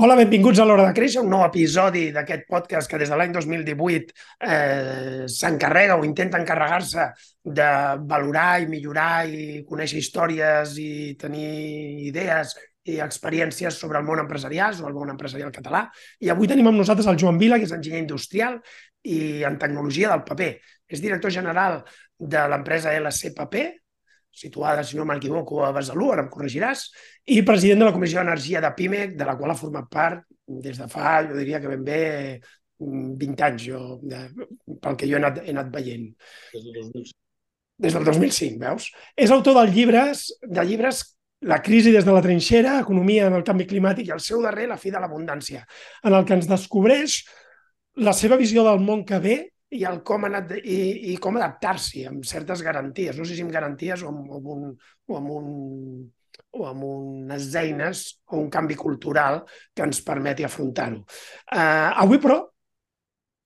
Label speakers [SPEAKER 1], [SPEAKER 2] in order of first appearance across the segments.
[SPEAKER 1] Hola, benvinguts a l'Hora de Créixer, un nou episodi d'aquest podcast que des de l'any 2018 eh, s'encarrega o intenta encarregar-se de valorar i millorar i conèixer històries i tenir idees i experiències sobre el món empresarial, sobre el món empresarial català. I avui tenim amb nosaltres el Joan Vila, que és enginyer industrial i en tecnologia del paper. És director general de l'empresa LC Paper, situada, si no m'equivoco, a Besalú, ara em corregiràs, i president de la Comissió d'Energia de PIMEC, de la qual ha format part des de fa, jo diria que ben bé 20 anys, jo, de, pel que jo he anat, he anat veient. Des del 2005. Des del 2005, veus? És autor del llibres, de llibres La crisi des de la trinxera, Economia en el canvi climàtic i el seu darrer La fi de l'abundància, en el que ens descobreix la seva visió del món que ve i, el com, anat, i, i com adaptar-s'hi amb certes garanties, no sé si amb garanties o amb, amb, un, o amb, un, o amb unes eines o un canvi cultural que ens permeti afrontar-ho. Uh, avui, però,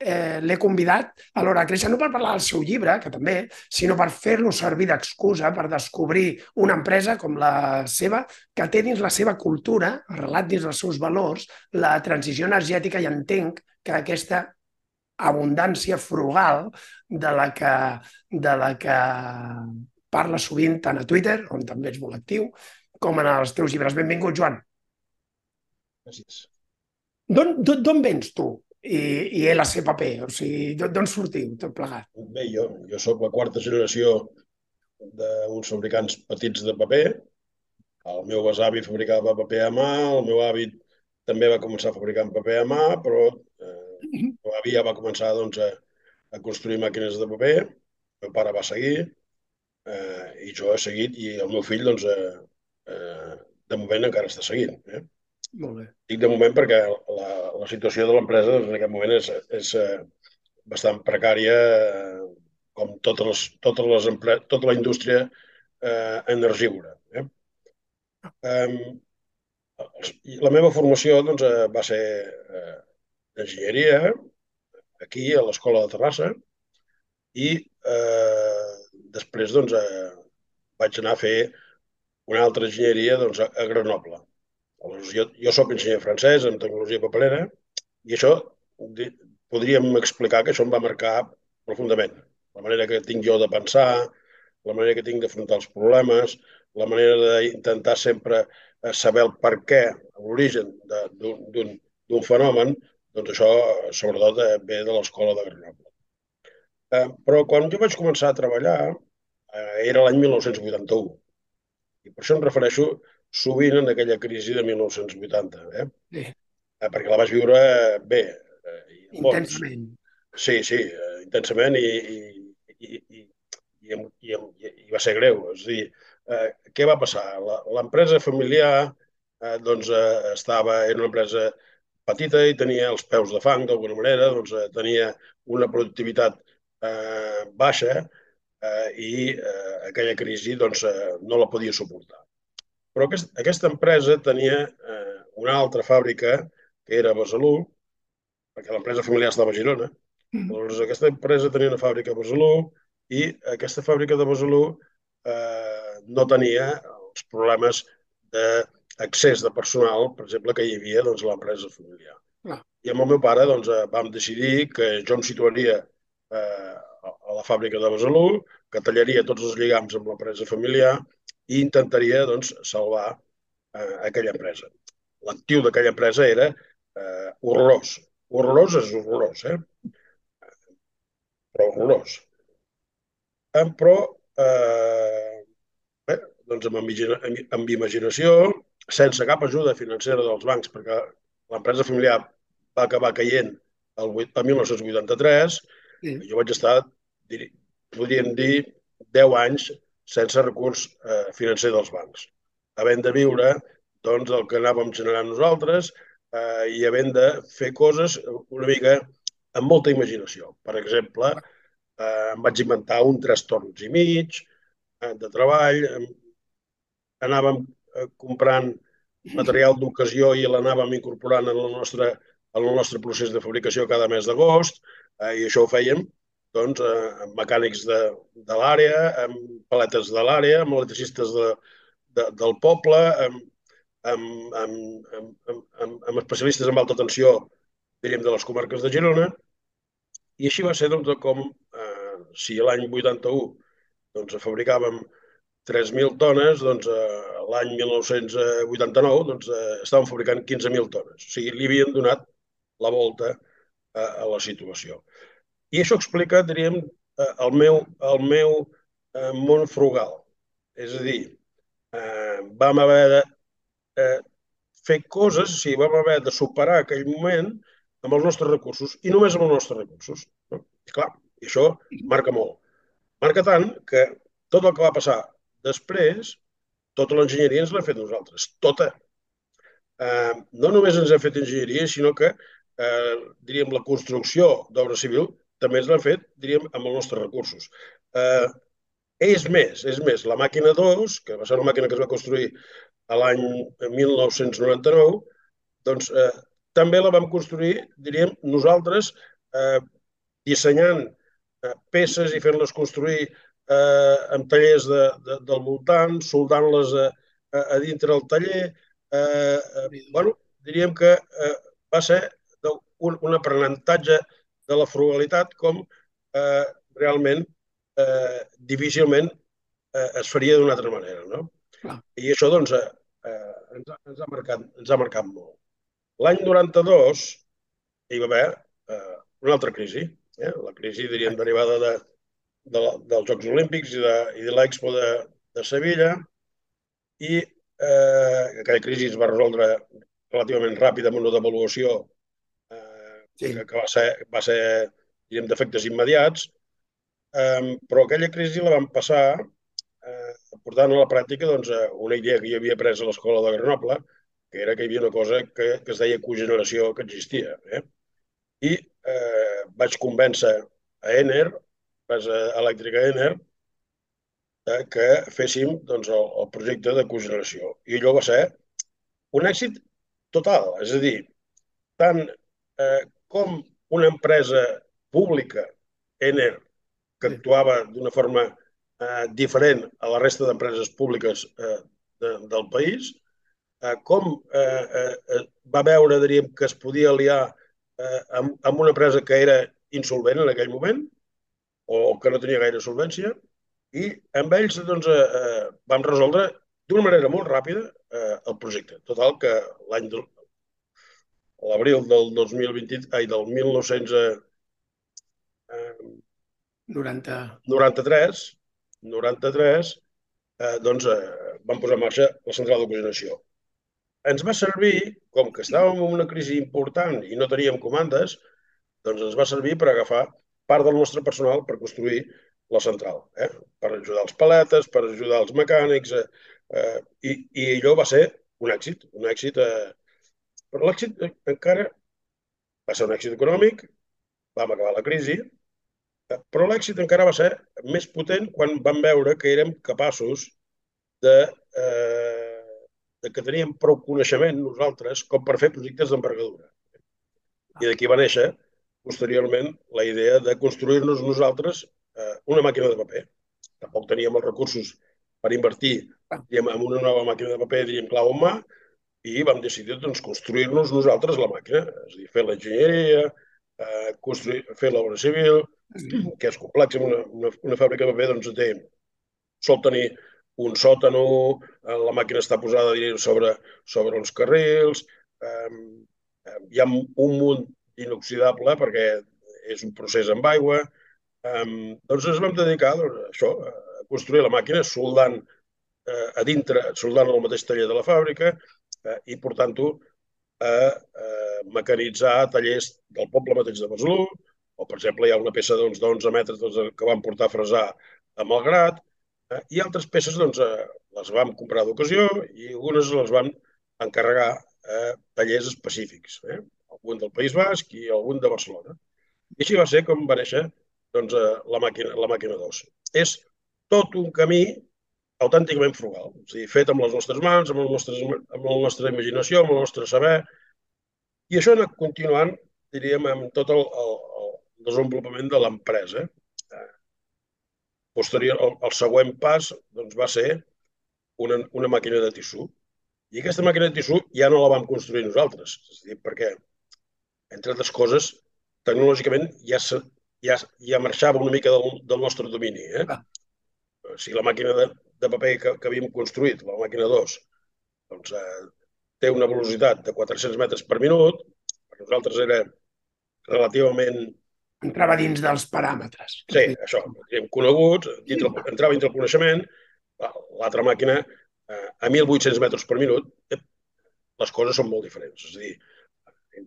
[SPEAKER 1] eh, l'he convidat a l'hora de créixer, no per parlar del seu llibre, que també, sinó per fer-lo servir d'excusa per descobrir una empresa com la seva, que té dins la seva cultura, arrelat dins els seus valors, la transició energètica i entenc que aquesta abundància frugal de la que, de la que parla sovint tant a Twitter, on també ets molt actiu, com en els teus llibres. Benvingut, Joan.
[SPEAKER 2] Gràcies.
[SPEAKER 1] D'on vens tu i, i LC Paper? O sigui, d'on sortiu tot plegat?
[SPEAKER 2] Bé, jo, jo sóc la quarta generació d'uns fabricants petits de paper. El meu besavi fabricava paper a mà, el meu avi també va començar fabricant paper a mà, però eh, el avi ja va començar doncs, a, a construir màquines de paper, el meu pare va seguir, eh, i jo he seguit, i el meu fill, doncs, eh, eh, de moment encara està seguint. Eh?
[SPEAKER 1] Molt bé.
[SPEAKER 2] Dic de moment perquè la, la situació de l'empresa doncs, en aquest moment és, és eh, bastant precària, eh, com totes les, totes les empre... tota la indústria eh, energívora. Eh? Um, la meva formació doncs, eh, va ser eh, d'enginyeria aquí a l'Escola de Terrassa i eh, després doncs, eh, vaig anar a fer una altra enginyeria doncs, a, Grenoble. Aleshores, jo, jo sóc enginyer francès en tecnologia paperera i això podríem explicar que això em va marcar profundament. La manera que tinc jo de pensar, la manera que tinc d'afrontar els problemes, la manera d'intentar sempre eh, saber el per què, l'origen d'un fenomen, doncs això, sobretot, eh, ve de l'escola de Grenoble. Eh, però quan jo vaig començar a treballar, eh, era l'any 1981. I per això em refereixo sovint en aquella crisi de 1980. Eh? Sí. Eh, perquè la vaig viure bé.
[SPEAKER 1] Eh, intensament.
[SPEAKER 2] Sí, sí, eh, intensament i, i, i, i, i, i, i, i va ser greu. És a dir, eh, què va passar? L'empresa familiar eh, doncs, eh, estava, era una empresa petita i tenia els peus de fang d'alguna manera, doncs eh, tenia una productivitat eh, baixa eh, i eh, aquella crisi doncs, eh, no la podia suportar. Però aquest, aquesta empresa tenia eh, una altra fàbrica que era a Besalú, perquè l'empresa familiar estava a Girona. Mm. Llavors, aquesta empresa tenia una fàbrica a Besalú i aquesta fàbrica de Besalú eh, no tenia els problemes de excés de personal, per exemple, que hi havia doncs, a l'empresa familiar. Ah. I amb el meu pare doncs, eh, vam decidir que jo em situaria eh, a la fàbrica de Besalú, que tallaria tots els lligams amb l'empresa familiar i intentaria doncs, salvar eh, aquella empresa. L'actiu d'aquella empresa era eh, horrorós. Horrorós és horrorós, eh? Però horrorós. Eh, però, eh, bé, doncs amb, amb imaginació, sense cap ajuda financera dels bancs, perquè l'empresa familiar va acabar caient el, el 1983, sí. jo vaig estar, podríem dir, 10 anys sense recurs eh, financer dels bancs, havent de viure doncs, el que anàvem generant nosaltres eh, i havent de fer coses una mica amb molta imaginació. Per exemple, eh, em vaig inventar un tres torns i mig eh, de treball, anàvem eh, comprant material d'ocasió i l'anàvem incorporant en el nostre, en el nostre procés de fabricació cada mes d'agost, eh, i això ho fèiem doncs, eh, amb mecànics de, de l'àrea, amb paletes de l'àrea, amb electricistes de, de, del poble, amb, amb, amb, amb, amb, amb especialistes en alta tensió, diríem, de les comarques de Girona, i així va ser doncs, com, eh, si l'any 81 doncs, fabricàvem 3.000 tones, doncs eh, l'any 1989 doncs, eh, estàvem fabricant 15.000 tones. O sigui, li havien donat la volta eh, a la situació. I això explica, diríem, eh, el meu, el meu eh, món frugal. És a dir, eh, vam haver de eh, fer coses, o sigui, vam haver de superar aquell moment amb els nostres recursos i només amb els nostres recursos. No? I clar, això marca molt. Marca tant que tot el que va passar Després, tota l'enginyeria ens l'ha fet nosaltres, tota. Eh, no només ens ha fet enginyeria, sinó que, diríem, la construcció d'obra civil també ens l'ha fet, diríem, amb els nostres recursos. Eh, és més, és més, la màquina 2, que va ser una màquina que es va construir a l'any 1999, doncs eh, també la vam construir, diríem, nosaltres, eh, dissenyant eh, peces i fent-les construir eh, amb tallers de, de, del voltant, soldant-les a, a, a dintre del taller. Eh, eh, bueno, diríem que eh, va ser un, un aprenentatge de la frugalitat com eh, realment eh, difícilment eh, es faria d'una altra manera. No? Clar. I això doncs, eh, eh, ens, ha, ens, ha marcat, ens ha marcat molt. L'any 92 hi va haver eh, una altra crisi, eh? la crisi, diríem, derivada de, de, dels Jocs Olímpics i de, i de l'Expo de, de Sevilla i eh, aquella crisi es va resoldre relativament ràpid amb una devaluació sí. que, que va ser, va ser diguem, d'efectes immediats, eh, però aquella crisi la vam passar eh, portant a la pràctica doncs, una idea que jo havia pres a l'escola de Grenoble, que era que hi havia una cosa que, que es deia cogeneració que existia. Eh? I eh, vaig convèncer a Ener, empresa elèctrica Ener, eh, que féssim doncs, el, el projecte de cogeneració. I allò va ser un èxit total. És a dir, tant eh, com una empresa pública, Ener, que actuava d'una forma eh, diferent a la resta d'empreses públiques eh, de, del país, eh, com eh, eh, va veure, diríem, que es podia aliar eh, amb, amb una empresa que era insolvent en aquell moment, o que no tenia gaire solvència, i amb ells doncs, eh, eh vam resoldre d'una manera molt ràpida eh, el projecte. Total, que l'any l'abril del 2020, ai, del 1993, eh, 93, 93 eh, doncs, eh, vam posar en marxa la central de cogeneració. Ens va servir, com que estàvem en una crisi important i no teníem comandes, doncs ens va servir per agafar part del nostre personal per construir la central, eh? per ajudar els paletes, per ajudar els mecànics, eh? Eh, i, i allò va ser un èxit, un èxit, eh, però l'èxit encara va ser un èxit econòmic, vam acabar la crisi, eh, però l'èxit encara va ser més potent quan vam veure que érem capaços de, eh, de que teníem prou coneixement nosaltres com per fer projectes d'envergadura. I d'aquí va néixer posteriorment la idea de construir-nos nosaltres eh, una màquina de paper. Tampoc teníem els recursos per invertir diguem, en una nova màquina de paper, diríem, clau en mà, i vam decidir doncs, construir-nos nosaltres la màquina, és a dir, fer l'enginyeria, eh, construir, fer l'obra civil, que és complex. Una, una, una fàbrica de paper doncs, té, sol tenir un sòtano, eh, la màquina està posada diríem, sobre, sobre uns carrils, eh, hi ha un munt inoxidable perquè és un procés amb aigua. Um, doncs ens vam dedicar doncs, a això, a construir la màquina, soldant eh, a dintre, soldant al mateix taller de la fàbrica eh, i portant-ho a, a mecanitzar tallers del poble mateix de Besalú, o per exemple hi ha una peça doncs, d'11 doncs, metres doncs, que vam portar a fresar a Malgrat, eh, i altres peces doncs, eh, les vam comprar d'ocasió i algunes les vam encarregar a tallers específics. Eh? algun del País Basc i algun de Barcelona. I així va ser com va néixer doncs, eh, la, màquina, la màquina 2. És tot un camí autènticament frugal, o sigui, fet amb les nostres mans, amb, el nostres, amb la nostra imaginació, amb el nostre saber, i això ha anat continuant, diríem, amb tot el, el, el desenvolupament de l'empresa. Eh, posterior, el, el següent pas doncs, va ser una, una màquina de tissú. I aquesta màquina de tissú ja no la vam construir nosaltres, és a dir, perquè, entre altres coses, tecnològicament ja, ja, ja marxava una mica del, del nostre domini. Eh? Ah. O sigui, la màquina de, de paper que, que havíem construït, la màquina 2, doncs, eh, té una velocitat de 400 metres per minut, per nosaltres era relativament...
[SPEAKER 1] Entrava dins dels paràmetres.
[SPEAKER 2] Sí, això, hem conegut, dintre, entrava dintre el coneixement, l'altra màquina eh, a 1.800 metres per minut, eh, les coses són molt diferents. És a dir,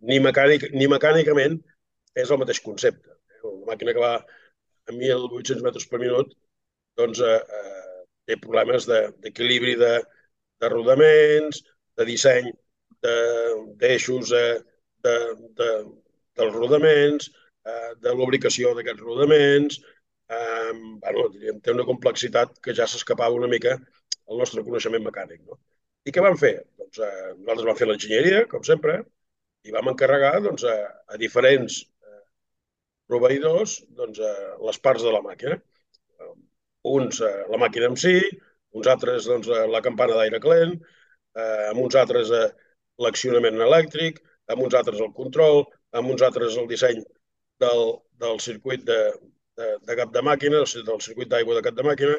[SPEAKER 2] ni, mecànic, ni mecànicament és el mateix concepte. Una màquina que va a 1.800 metres per minut doncs, eh, eh, té problemes d'equilibri de, de, rodaments, de disseny d'eixos de, de, de, dels rodaments, eh, de lubricació d'aquests rodaments, eh, bueno, diríem, té una complexitat que ja s'escapava una mica al nostre coneixement mecànic. No? I què vam fer? Doncs, eh, nosaltres vam fer l'enginyeria, com sempre, i vam encarregar doncs, a, a diferents eh, proveïdors doncs, eh, les parts de la màquina. Eh, uns eh, la màquina en si, uns altres doncs, eh, la campana d'aire calent, eh, amb uns altres eh, l'accionament elèctric, amb uns altres el control, amb uns altres el disseny del, del circuit de, de, de cap de màquina, del circuit d'aigua de cap de màquina,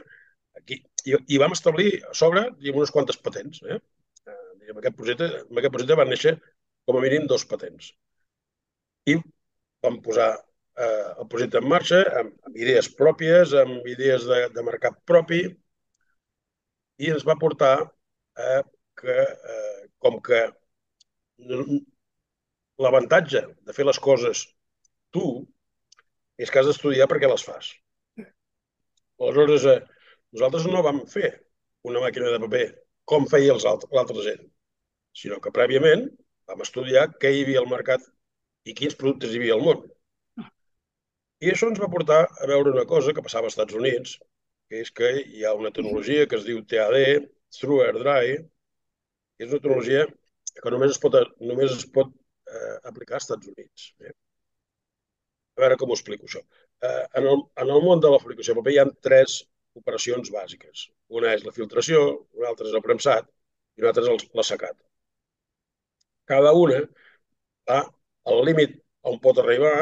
[SPEAKER 2] aquí, i, i vam establir a sobre diguem, unes quantes patents. Eh? Eh, diguem, aquest projecte, amb aquest projecte van néixer com a mínim dos patents. I vam posar eh, el projecte en marxa amb, amb idees pròpies, amb idees de, de mercat propi, i ens va portar eh, que, eh, com que l'avantatge de fer les coses tu és que has d'estudiar perquè les fas. Aleshores, eh, nosaltres no vam fer una màquina de paper com feia l'altra gent, sinó que prèviament vam estudiar què hi havia al mercat i quins productes hi havia al món. I això ens va portar a veure una cosa que passava als Estats Units, que és que hi ha una tecnologia que es diu TAD, Through Air Dry, que és una tecnologia que només es pot, només es pot eh, aplicar als Estats Units. Eh? A veure com ho explico, això. Eh, en, el, en el món de la fabricació de paper hi ha tres operacions bàsiques. Una és la filtració, una altra és el premsat i una altra és l'assecat. Cada una va al límit on pot arribar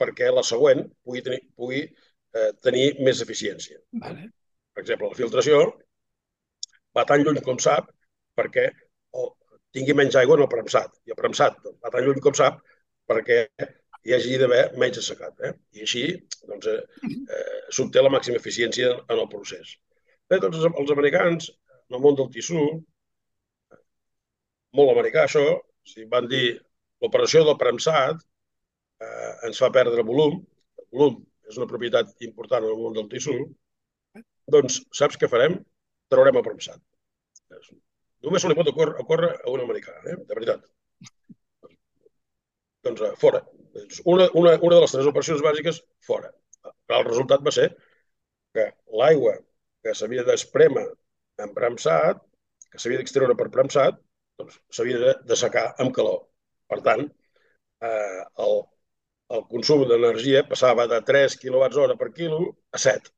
[SPEAKER 2] perquè la següent pugui tenir, pugui, eh, tenir més eficiència. Vale. Per exemple, la filtració va tan lluny com sap perquè o tingui menys aigua en el premsat. I el premsat va tan lluny com sap perquè hi hagi d'haver menys assecat. Eh? I així doncs, eh, eh, s'obté la màxima eficiència en el procés. Bé, doncs els americans, en el món del tissú, molt americà això, sigui, van dir l'operació del premsat eh, ens fa perdre volum, el volum és una propietat important en el món del tissú, doncs saps què farem? Traurem el premsat. Només se li pot ocórrer, ocórrer a un americà, eh? de veritat. Doncs eh, fora. Una, una, una de les tres operacions bàsiques, fora. El resultat va ser que l'aigua que s'havia d'esprema en premsat, que s'havia d'extreure per premsat, doncs s'havia de, de secar amb calor. Per tant, eh, el, el consum d'energia passava de 3 kWh per quilo a 7.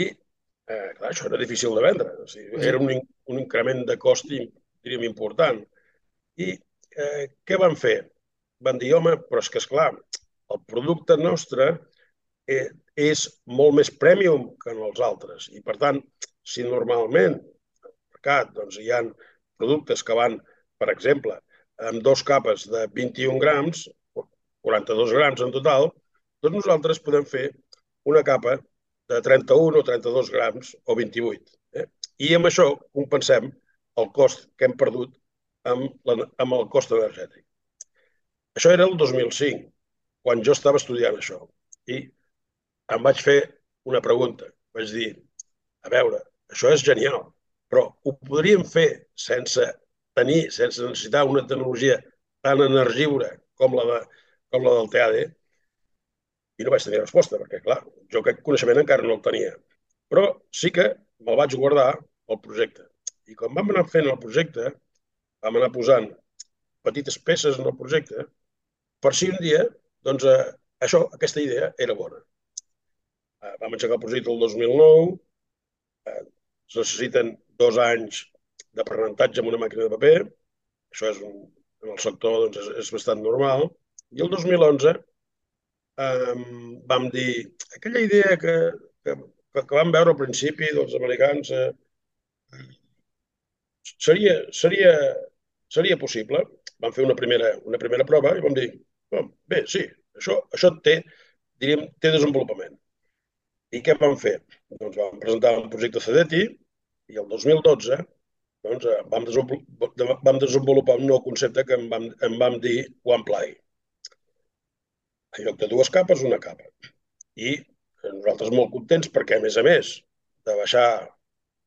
[SPEAKER 2] I, eh, clar, això era difícil de vendre. O sigui, era un, un increment de cost, diríem, important. I eh, què van fer? van dir, home, però és que, és clar, el producte nostre eh, és molt més premium que en els altres. I, per tant, si normalment al mercat doncs, hi ha productes que van, per exemple, amb dos capes de 21 grams, 42 grams en total, doncs nosaltres podem fer una capa de 31 o 32 grams o 28. Eh? I amb això compensem el cost que hem perdut amb, la, amb el cost energètic. Això era el 2005, quan jo estava estudiant això. I em vaig fer una pregunta. Vaig dir, a veure, això és genial, però ho podríem fer sense tenir, sense necessitar una tecnologia tan energiura com la, de, com la del TAD? I no vaig tenir resposta, perquè, clar, jo aquest coneixement encara no el tenia. Però sí que me'l vaig guardar el projecte. I quan vam anar fent el projecte, vam anar posant petites peces en el projecte, per si un dia, doncs, eh, això, aquesta idea era bona. Eh, vam engegar el projecte el 2009, eh, es necessiten dos anys d'aprenentatge amb una màquina de paper, això és un, en el sector doncs, és, és bastant normal, i el 2011 eh, vam dir, aquella idea que, que, que vam veure al principi dels americans eh, seria, seria, seria possible. Vam fer una primera, una primera prova i vam dir, oh, bé, sí, això, això té, diríem, té desenvolupament. I què vam fer? Doncs vam presentar un projecte CEDETI i el 2012 doncs, eh, vam, desenvolupar, vam desenvolupar un nou concepte que en vam, en vam dir One Play. En lloc de dues capes, una capa. I nosaltres molt contents perquè, a més a més, de baixar,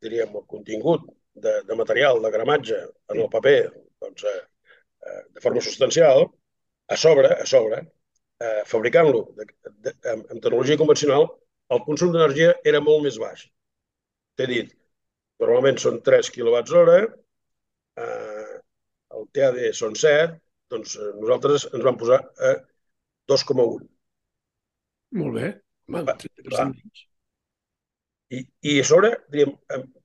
[SPEAKER 2] diríem, el contingut de, de material, de gramatge en el paper, doncs, eh, eh de forma substancial, a sobre, a sobre, eh, fabricant-lo amb, amb tecnologia convencional, el consum d'energia era molt més baix. T'he dit, normalment són 3 kWh, eh, el TAD són 7, doncs eh, nosaltres ens vam posar a 2,1.
[SPEAKER 1] Molt bé. Va,
[SPEAKER 2] I, I a sobre, diríem,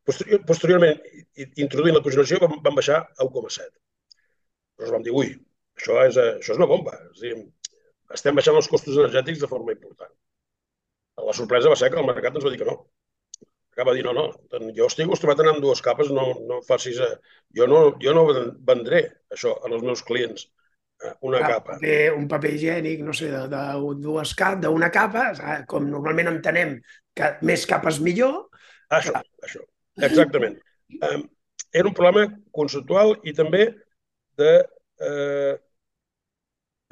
[SPEAKER 2] posterior, posteriorment, introduint la cogeneració, vam, vam baixar a 1,7. Però vam dir, ui, això és, això és una bomba. És dir, estem baixant els costos energètics de forma important. La sorpresa va ser que el mercat ens va dir que no. Acaba de dir, no, no, jo estic acostumat a anar amb dues capes, no, no facis... A... Jo, no, jo no vendré això als meus clients, eh, una Clar, capa.
[SPEAKER 1] Paper, un paper higiènic, no sé, de, de dues capes, d'una capa, com normalment entenem que més capes millor.
[SPEAKER 2] Això, Clar. això, exactament. Um, era un problema conceptual i també de eh,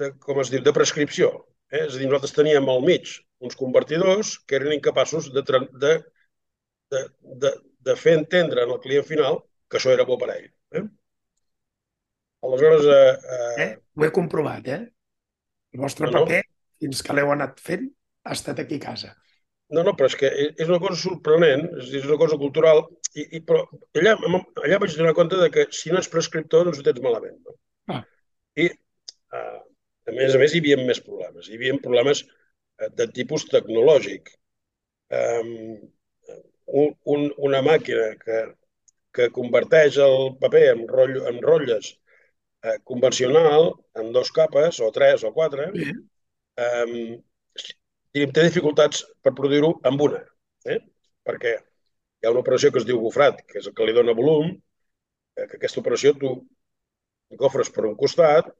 [SPEAKER 2] de, com es diu, de prescripció. Eh? És a dir, nosaltres teníem al mig uns convertidors que eren incapaços de, de, de, de, de fer entendre al client final que això era bo per a ell. Eh?
[SPEAKER 1] Aleshores... Eh, eh... Eh? Ho he comprovat, eh? El vostre no, paper, no. fins que l'heu anat fent, ha estat aquí a casa.
[SPEAKER 2] No, no, però és que és una cosa sorprenent, és una cosa cultural, i, i, però allà, allà vaig donar compte de que si no ets prescriptor, doncs ho tens malament. No? Ah. I, uh, a més a més, hi havia més problemes. Hi havia problemes uh, de tipus tecnològic. Um, un, un, una màquina que, que converteix el paper en, rotllo, en rotlles uh, convencional, en dos capes, o tres o quatre, sí. um, té dificultats per produir-ho amb una. Eh? Perquè hi ha una operació que es diu gofrat, que és el que li dona volum, que aquesta operació tu gofres per un costat,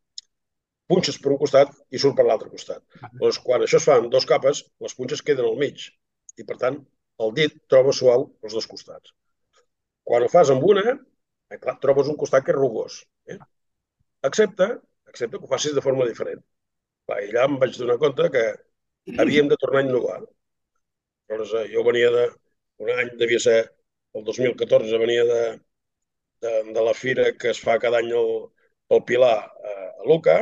[SPEAKER 2] punxes per un costat i surt per l'altre costat. Llavors, quan això es fa en dos capes, les punxes queden al mig i, per tant, el dit troba suau els dos costats. Quan ho fas amb una, eh, clar, trobes un costat que és rugós. Eh? Excepte, excepte que ho facis de forma diferent. Clar, I allà em vaig donar compte que havíem de tornar a innovar. Llavors, eh, jo venia de... Un any devia ser el 2014, venia de, de, de la fira que es fa cada any pel Pilar eh, a Luca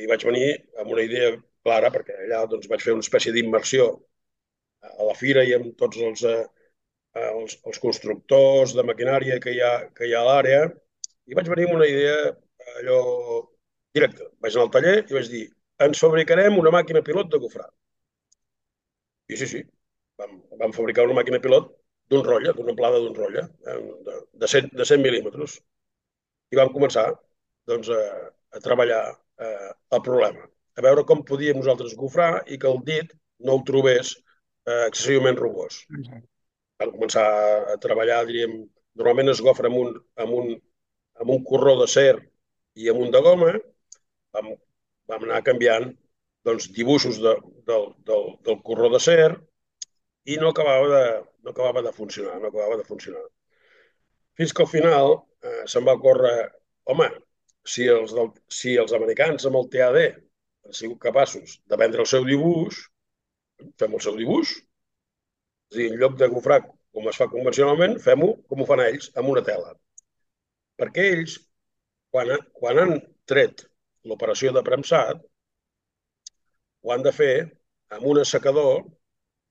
[SPEAKER 2] i vaig venir amb una idea clara perquè allà doncs, vaig fer una espècie d'immersió a la fira i amb tots els, eh, els, els constructors de maquinària que hi ha, que hi ha a l'àrea i vaig venir amb una idea allò directa. Vaig anar al taller i vaig dir ens fabricarem una màquina pilot de gofrar. I sí, sí, vam, vam fabricar una màquina pilot d'un rotlle, d'una amplada d'un rotlle, eh, de, de, 100, de 100 mil·límetres i vam començar doncs, a, a treballar eh, el problema, a veure com podíem nosaltres gofrar i que el dit no ho trobés eh, excessivament rugós. Vam començar a treballar, diríem, normalment es gofra amb un, amb un, amb un corró de cer i amb un de goma, vam, vam anar canviant doncs, dibuixos de, del, del, del corró de cer i no acabava de, no acabava de funcionar, no acabava de funcionar. Fins que al final eh, se'n va córrer, home, si els, del, si els americans amb el TAD han sigut capaços de vendre el seu dibuix, fem el seu dibuix. És a dir, en lloc de gofrar com es fa convencionalment, fem-ho com ho fan ells, amb una tela. Perquè ells, quan, quan han tret l'operació de premsat, ho han de fer amb un assecador,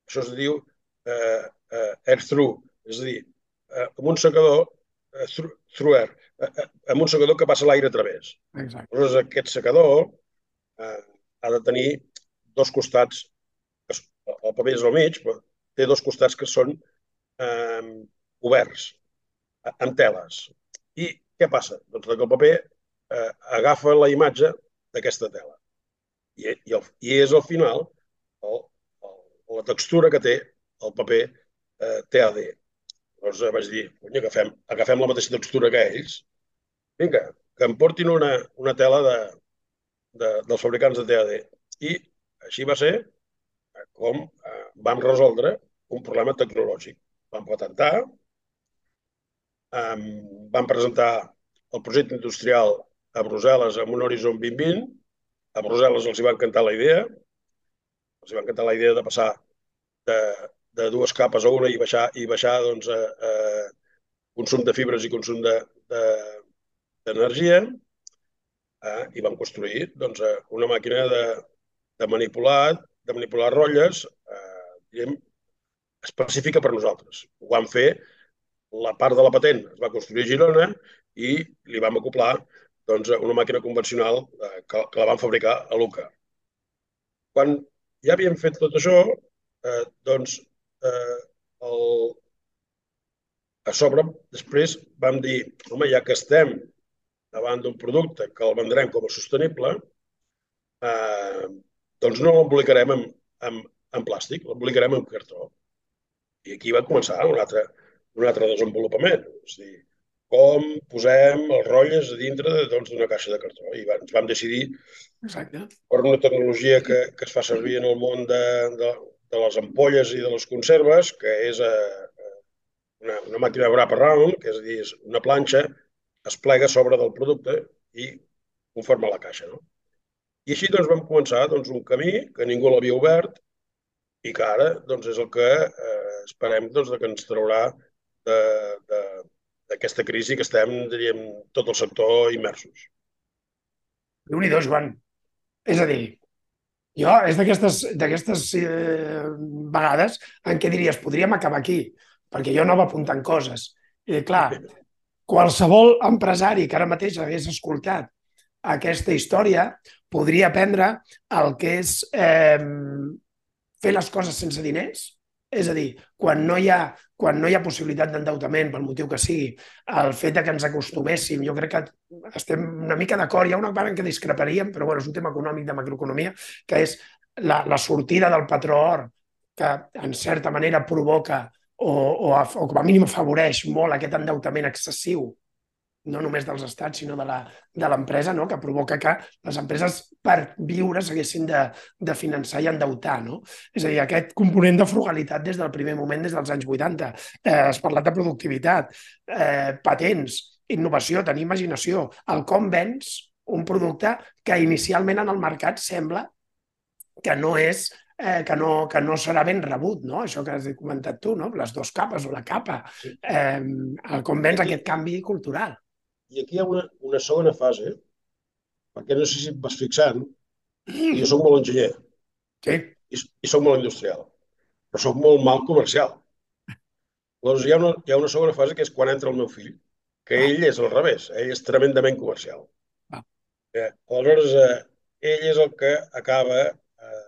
[SPEAKER 2] això es diu eh, eh, air through, és a dir, eh, amb un secador eh, through, through air, eh, eh, amb un secador que passa l'aire a través.
[SPEAKER 1] Exacte.
[SPEAKER 2] Aleshores, aquest secador eh, ha de tenir dos costats, el paper és al mig, però té dos costats que són eh, oberts, amb teles. I què passa? Doncs que el paper eh, agafa la imatge d'aquesta tela. I, i, el, I és al final el, el, la textura que té el paper eh, TAD. Llavors eh, vaig dir, conya, agafem, agafem la mateixa textura que ells, vinga, que em portin una, una tela de, de, dels fabricants de TAD. I així va ser com eh, vam resoldre un problema tecnològic. Vam patentar, eh, vam presentar el projecte industrial a Brussel·les amb un Horizon 2020. A Brussel·les els hi va encantar la idea. Els hi va encantar la idea de passar de, de dues capes a una i baixar, i baixar doncs, a, a consum de fibres i consum d'energia. De, de eh, I vam construir doncs, una màquina de, de manipular de manipular rotlles eh, diguem, específica per nosaltres. Ho vam fer, la part de la patent es va construir a Girona i li vam acoplar doncs, una màquina convencional eh, que, que la van fabricar a Luca. Quan ja havíem fet tot això, eh, doncs eh, el... a sobre després vam dir, home, ja que estem davant d'un producte que el vendrem com a sostenible, eh, doncs no l'embolicarem en, en, en plàstic, l'embolicarem en cartró. I aquí va començar un altre, un altre desenvolupament. És a dir, com posem els rotlles a dintre doncs, d'una caixa de cartró. I ens vam decidir
[SPEAKER 1] Exacte.
[SPEAKER 2] per una tecnologia que, que es fa servir en el món de, de, de les ampolles i de les conserves, que és eh, una, una màquina de wrap around, que és a dir, és una planxa, es plega sobre del producte i conforma la caixa. No? I així doncs, vam començar doncs, un camí que ningú l'havia obert i que ara doncs, és el que eh, esperem doncs, que ens traurà d'aquesta crisi que estem, diríem, tot el sector immersos.
[SPEAKER 1] déu nhi Joan. És a dir, jo és d'aquestes eh, vegades en què diries, podríem acabar aquí, perquè jo anava apuntant coses. I clar, qualsevol empresari que ara mateix hagués escoltat aquesta història podria aprendre el que és eh, fer les coses sense diners, és a dir, quan no hi ha, quan no hi ha possibilitat d'endeutament, pel motiu que sigui, el fet que ens acostuméssim, jo crec que estem una mica d'acord, hi ha una part en què discreparíem, però bueno, és un tema econòmic de macroeconomia, que és la, la sortida del patró or, que en certa manera provoca o, o, o com a mínim afavoreix molt aquest endeutament excessiu no només dels estats, sinó de l'empresa, no? que provoca que les empreses per viure s'haguessin de, de finançar i endeutar. No? És a dir, aquest component de frugalitat des del primer moment, des dels anys 80. Eh, has parlat de productivitat, eh, patents, innovació, tenir imaginació, el com vens un producte que inicialment en el mercat sembla que no és eh, que, no, que no serà ben rebut, no? això que has comentat tu, no? les dues capes o la capa, eh, el com vens aquest canvi cultural.
[SPEAKER 2] I aquí hi ha una, una segona fase, perquè no sé si et vas fixant, jo sóc molt enginyer
[SPEAKER 1] sí.
[SPEAKER 2] i, i sóc molt industrial, però sóc molt mal comercial. Llavors hi ha, una, hi ha una segona fase que és quan entra el meu fill, que ah. ell és al revés, ell és tremendament comercial. Ah. Eh, aleshores, eh, ell és el que acaba eh,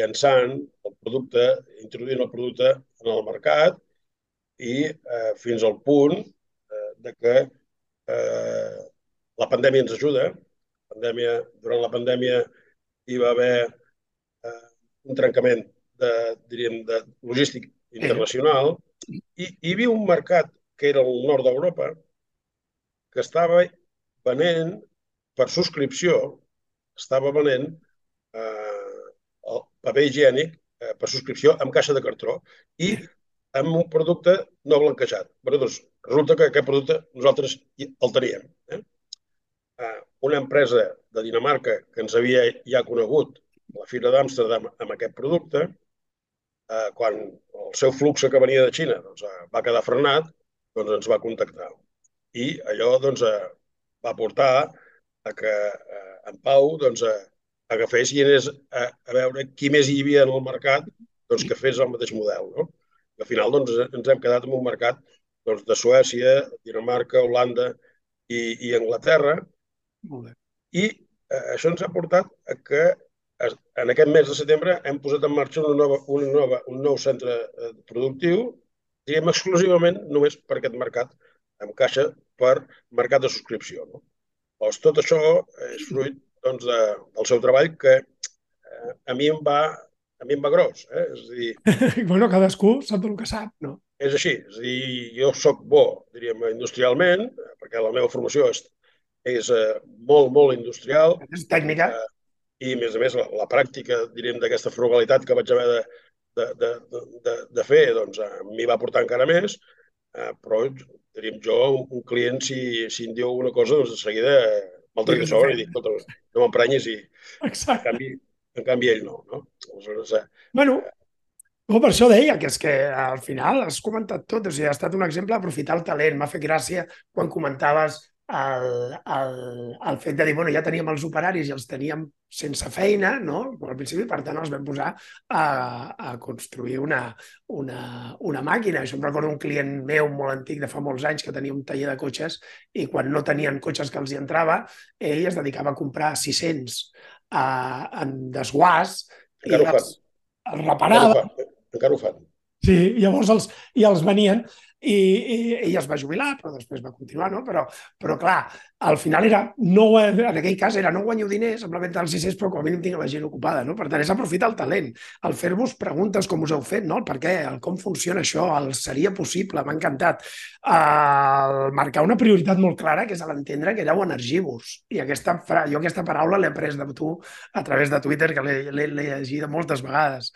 [SPEAKER 2] llançant el producte, introduint el producte en el mercat i eh, fins al punt eh, de que Eh, la pandèmia ens ajuda. La pandèmia, durant la pandèmia hi va haver eh, un trencament de, diríem, de logístic internacional i hi havia un mercat que era el nord d'Europa que estava venent per subscripció, estava venent eh, el paper higiènic eh, per subscripció amb caixa de cartró i amb un producte no blanquejat. Bé, doncs, resulta que aquest producte nosaltres el teníem. Eh? Uh, una empresa de Dinamarca que ens havia ja conegut la Fira d'Amsterdam amb aquest producte, uh, quan el seu flux que venia de Xina doncs, uh, va quedar frenat, doncs ens va contactar. I allò doncs, uh, va portar a que uh, en Pau doncs, uh, agafés i anés a, a veure qui més hi havia en el mercat doncs, que fes el mateix model. No? Al final doncs, ens hem quedat en un mercat doncs, de Suècia, Dinamarca, Holanda i, i Anglaterra.
[SPEAKER 1] Molt bé.
[SPEAKER 2] I eh, això ens ha portat a que en aquest mes de setembre hem posat en marxa una nova, una nova, un nou centre eh, productiu, diguem exclusivament només per aquest mercat, amb caixa per mercat de subscripció. No? Doncs tot això és fruit doncs, de, del seu treball que eh, a mi em va a mi em va gros. Eh? És a dir...
[SPEAKER 1] bueno, cadascú sap el que sap, no?
[SPEAKER 2] És així. És a dir, jo sóc bo, diríem, industrialment, perquè la meva formació és, és eh, molt, molt industrial.
[SPEAKER 1] És tècnica. Eh,
[SPEAKER 2] I, a més a més, la, la pràctica, diríem, d'aquesta frugalitat que vaig haver de, de, de, de, de fer, doncs, eh, m'hi va portar encara més, eh, però, diríem, jo, un client, si, si em diu una cosa, doncs de seguida me'l trec de sobre i dic, no m'emprenyis i,
[SPEAKER 1] Exacte.
[SPEAKER 2] en canvi, en canvi ell no. no? Aleshores, eh,
[SPEAKER 1] Bueno, no, per això deia que és que al final has comentat tot, o sigui, ha estat un exemple d'aprofitar el talent. M'ha fet gràcia quan comentaves el, el, el fet de dir, bueno, ja teníem els operaris i els teníem sense feina, no? Al principi, per tant, els vam posar a, a construir una, una, una màquina. Això em recordo un client meu molt antic de fa molts anys que tenia un taller de cotxes i quan no tenien cotxes que els hi entrava, ell es dedicava a comprar 600 a, en desguàs i
[SPEAKER 2] encara
[SPEAKER 1] els, els reparava.
[SPEAKER 2] Encara ho fan.
[SPEAKER 1] Sí, llavors els, i els venien i, i ell es va jubilar, però després va continuar, no? Però, però clar, al final era, no, en aquell cas era no guanyo diners amb la venda dels 600, però com a mínim tinc la gent ocupada, no? Per tant, és aprofitar el talent, el fer-vos preguntes com us heu fet, no? El per què, el com funciona això, el seria possible, m'ha encantat. El marcar una prioritat molt clara, que és l'entendre que éreu energivors. I aquesta, jo aquesta paraula l'he après de tu a través de Twitter, que l'he llegida moltes vegades.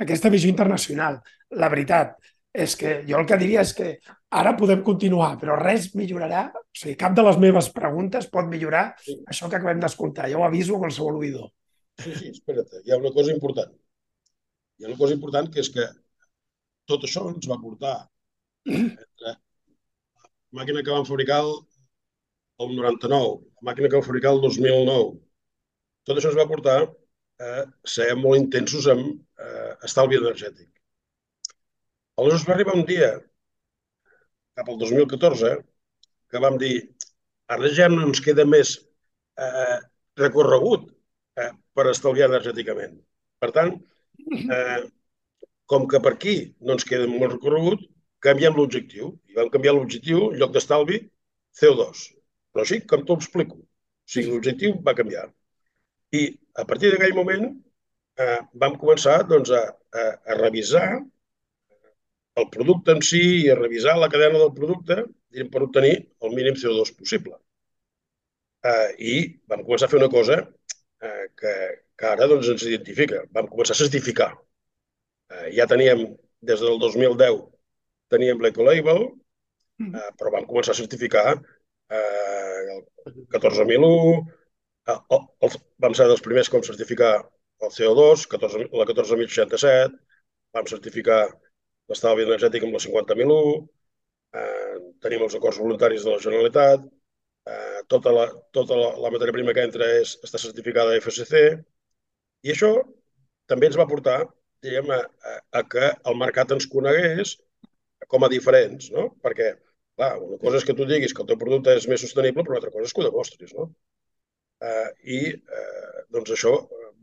[SPEAKER 1] Aquesta visió internacional. La veritat, és que jo el que diria és que ara podem continuar, però res millorarà, o sigui, cap de les meves preguntes pot millorar
[SPEAKER 2] Sí.
[SPEAKER 1] això que acabem d'escoltar. Jo ho aviso a qualsevol oïdor.
[SPEAKER 2] Sí, sí, espera't, hi ha una cosa important. Hi ha una cosa important que és que tot això ens va portar entre la màquina que vam fabricar el, el 99, la màquina que vam fabricar el 2009. Tot això ens va portar a ser molt intensos amb eh, estalvi energètic. Aleshores va arribar un dia, cap al 2014, que vam dir ara ja no ens queda més eh, recorregut eh, per estalviar energèticament. Per tant, eh, com que per aquí no ens queda molt recorregut, canviem l'objectiu. I vam canviar l'objectiu, en lloc d'estalvi, CO2. Però així, com t'ho explico. O sigui, l'objectiu va canviar. I a partir d'aquell moment eh, vam començar doncs, a, a, a revisar el producte en si i a revisar la cadena del producte per obtenir el mínim CO2 possible. Eh, I vam començar a fer una cosa eh, que, que ara doncs, ens identifica. Vam començar a certificar. Eh, ja teníem, des del 2010, teníem l'Ecolabel, eh, però vam començar a certificar eh, el 14.001, eh, el, el, vam ser dels primers com certificar el CO2, 14, la 14.067, vam certificar l'estalvi energètic amb la 50.001, eh, tenim els acords voluntaris de la Generalitat, eh, tota, la, tota la, la matèria prima que entra és, està certificada FSC, i això també ens va portar diguem, a, a, a que el mercat ens conegués com a diferents, no? Perquè, clar, una cosa és que tu diguis que el teu producte és més sostenible, però una altra cosa és que ho demostris, no? Eh, I, eh, doncs, això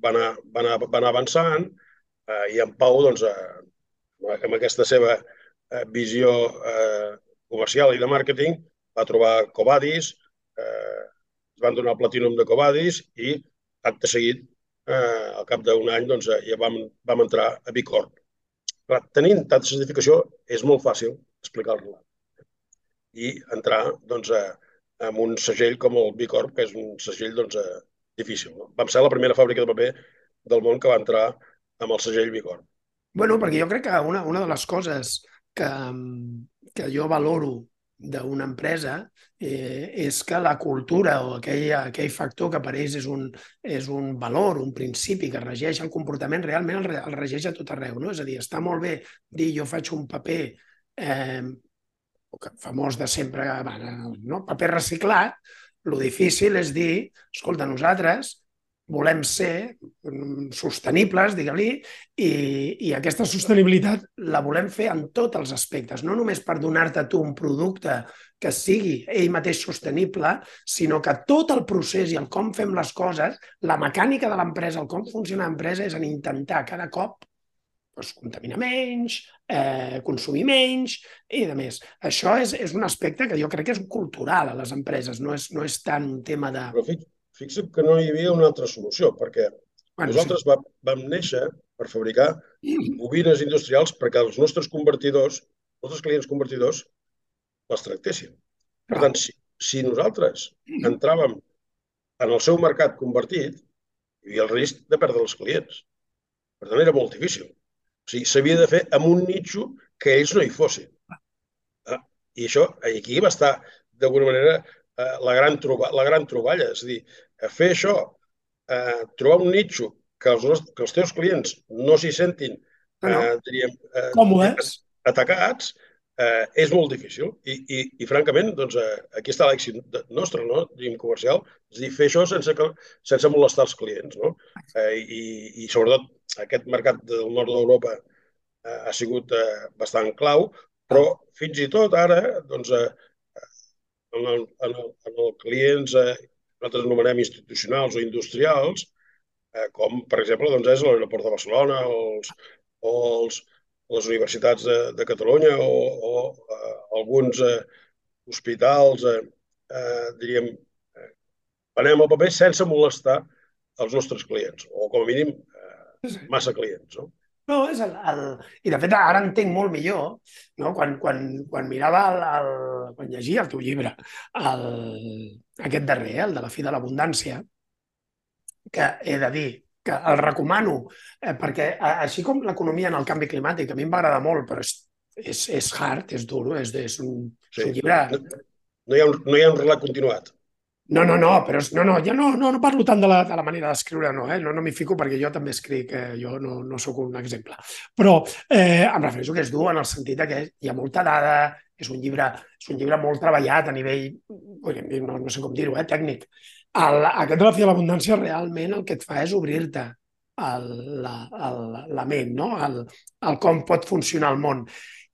[SPEAKER 2] va anar, va anar, va anar avançant eh, i en Pau, doncs, eh, amb aquesta seva eh, visió eh, comercial i de màrqueting, va trobar Covadis, eh, es van donar el platinum de Covadis i, acte seguit, eh, al cap d'un any, doncs, ja vam, vam entrar a Bicorp. Clar, tenint tanta certificació és molt fàcil explicar-la i entrar doncs, a, amb un segell com el Bicorp, que és un segell doncs, eh, difícil. No? Vam ser la primera fàbrica de paper del món que va entrar amb el segell Bicorp.
[SPEAKER 1] Bueno, perquè jo crec que una, una de les coses que, que jo valoro d'una empresa eh, és que la cultura o aquell, aquell factor que per ells és un, és un valor, un principi que regeix el comportament, realment el, el regeix a tot arreu. No? És a dir, està molt bé dir jo faig un paper eh, famós de sempre, no? paper reciclat, lo difícil és dir, escolta, nosaltres volem ser mm, sostenibles, digue-li, i, i aquesta sostenibilitat la volem fer en tots els aspectes, no només per donar-te tu un producte que sigui ell mateix sostenible, sinó que tot el procés i el com fem les coses, la mecànica de l'empresa, el com funciona l'empresa, és en intentar cada cop doncs, contaminar menys, eh, consumir menys i de més. Això és, és un aspecte que jo crec que és cultural a les empreses, no és, no és tant un tema de...
[SPEAKER 2] Però fix, fixa't que no hi havia una altra solució, perquè bueno, nosaltres sí. vam, vam néixer per fabricar bobines industrials perquè els nostres convertidors, els nostres clients convertidors, les tractessin. Per tant, si, si nosaltres entràvem en el seu mercat convertit, hi havia el risc de perdre els clients. Per tant, era molt difícil. O sigui, s'havia de fer amb un nitxo que ells no hi fossin. Ah, I això, aquí va estar, d'alguna manera, eh, la, gran troba, la gran troballa. És a dir, fer això, eh, trobar un nitxo que els, que els teus clients no s'hi sentin
[SPEAKER 1] ah, no. eh, diríem, eh, còmodes,
[SPEAKER 2] atacats, eh, és molt difícil. I, i, i francament, doncs, eh, aquí està l'èxit nostre, no? Diríem comercial, és a dir, fer això sense, que, sense molestar els clients, no? Eh, i, I sobretot aquest mercat del nord d'Europa eh, ha sigut eh, bastant clau, però fins i tot ara, doncs, eh, en, el, en, el, en el clients eh, nosaltres anomenem institucionals o industrials, eh, com per exemple doncs, és l'aeroport de Barcelona o, els, o els, les universitats de, de Catalunya o, o eh, alguns eh, hospitals, eh, eh, diríem, eh, anem al paper sense molestar els nostres clients, o com a mínim massa clients, no?
[SPEAKER 1] No, és el, el... I de fet ara entenc molt millor, no? quan, quan, quan mirava el, el, quan llegia el teu llibre, el, aquest darrer, el de la fi de l'abundància, que he de dir que el recomano, eh, perquè així com l'economia en el canvi climàtic, a mi em va agradar molt, però és, és, és hard, és dur, és, és, un, sí. és un llibre...
[SPEAKER 2] No, no, hi ha un, no hi ha un relat continuat.
[SPEAKER 1] No, no, no, però no, no, ja no, no, no parlo tant de la, de la manera d'escriure, no, eh? no, no m'hi fico perquè jo també escric, eh? jo no, no sóc un exemple. Però eh, em refereixo que és dur en el sentit que hi ha molta dada, és un llibre, és un llibre molt treballat a nivell, no, no sé com dir-ho, eh, tècnic. El, aquest de la fi de l'abundància realment el que et fa és obrir-te la, el, la ment, no? el, el com pot funcionar el món.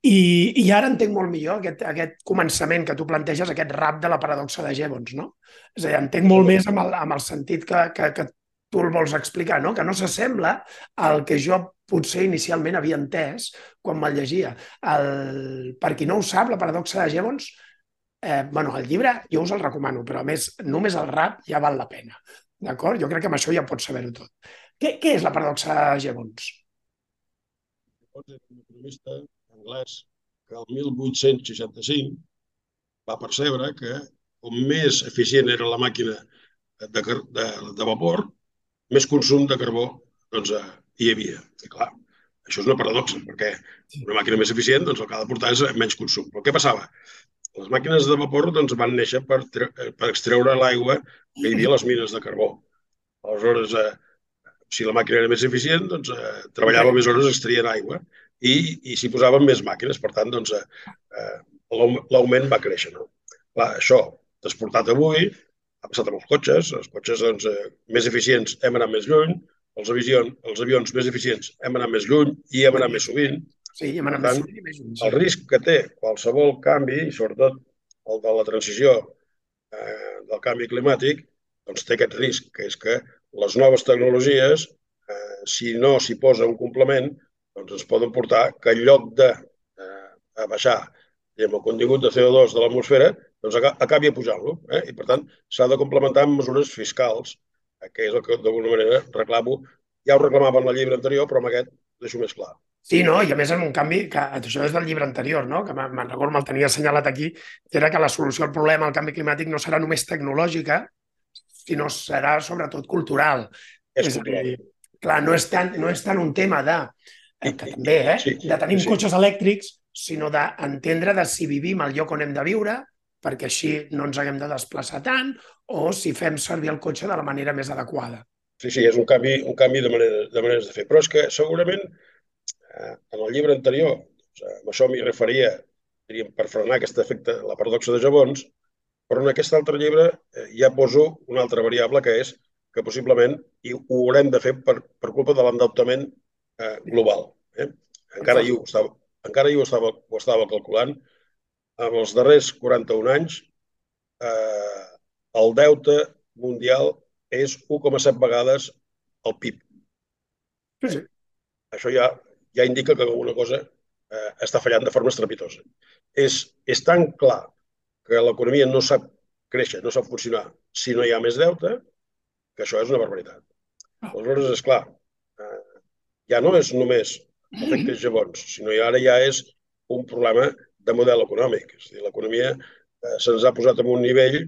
[SPEAKER 1] I, I ara entenc molt millor aquest, aquest començament que tu planteges, aquest rap de la paradoxa de Jevons, no? És a dir, entenc molt més amb el, amb el sentit que, que, que tu el vols explicar, no? que no s'assembla al que jo potser inicialment havia entès quan me'l llegia. El, per qui no ho sap, la paradoxa de Jevons, eh, bueno, el llibre jo us el recomano, però a més, només el rap ja val la pena. D'acord? Jo crec que amb això ja pots saber-ho tot. Què, què és la paradoxa de Jevons?
[SPEAKER 2] Jevons és un economista anglès que el 1865 va percebre que com més eficient era la màquina de, de, de vapor, més consum de carbó doncs, eh, hi havia. I clar, això és una paradoxa, perquè una màquina més eficient doncs, el que ha de portar és menys consum. Però què passava? Les màquines de vapor doncs, van néixer per, per extreure l'aigua que hi havia a les mines de carbó. Aleshores, eh, si la màquina era més eficient, doncs, eh, treballava més hores extraient aigua i, i s'hi posaven més màquines. Per tant, doncs, eh, eh l'augment va créixer. No? Clar, això, transportat avui, ha passat amb els cotxes. Els cotxes doncs, eh, més eficients hem anat més lluny, els, avions, els avions més eficients hem anat més lluny i hem anat més sovint.
[SPEAKER 1] Sí, hem anat tant, més sovint i més lluny. Sí.
[SPEAKER 2] El risc que té qualsevol canvi, i sobretot el de la transició eh, del canvi climàtic, doncs té aquest risc, que és que les noves tecnologies, eh, si no s'hi posa un complement, doncs ens poden portar que en lloc de eh, baixar diguem, el contingut de CO2 de l'atmosfera, doncs acabi pujant-lo. Eh? I, per tant, s'ha de complementar amb mesures fiscals, eh, que és el que d'alguna manera reclamo. Ja ho reclamava en el llibre anterior, però amb aquest deixo més clar.
[SPEAKER 1] Sí, no? i a més en un canvi, que això és del llibre anterior, no? que me'n recordo, me'l tenia assenyalat aquí, que era que la solució al problema del canvi climàtic no serà només tecnològica, sinó serà sobretot cultural.
[SPEAKER 2] És, és cultural. Dir,
[SPEAKER 1] clar, no és, tant, no és tant un tema de eh, que també, eh? Sí, de tenir sí. cotxes elèctrics, sinó d'entendre de si vivim al lloc on hem de viure, perquè així no ens haguem de desplaçar tant, o si fem servir el cotxe de la manera més adequada.
[SPEAKER 2] Sí, sí, és un canvi, un canvi de, manera, de maneres de fer. Però és que segurament eh, en el llibre anterior, doncs, amb això m'hi referia, diríem, per frenar aquest efecte, la paradoxa de Jabons, però en aquest altre llibre eh, ja poso una altra variable que és que possiblement i ho haurem de fer per, per culpa de l'endeutament eh, global. Eh? Encara, hi ho estava, encara hi ho estava, ho estava calculant. En els darrers 41 anys, eh, el deute mundial és 1,7 vegades el PIB.
[SPEAKER 1] Sí, sí.
[SPEAKER 2] Això ja, ja indica que alguna cosa eh, està fallant de forma estrepitosa. És, és tan clar que l'economia no sap créixer, no sap funcionar si no hi ha més deute, que això és una barbaritat.
[SPEAKER 1] Ah.
[SPEAKER 2] Aleshores, és clar, ja no és només efectes jabons, sinó que ara ja és un problema de model econòmic. És a dir, l'economia eh, se'ns ha posat en un nivell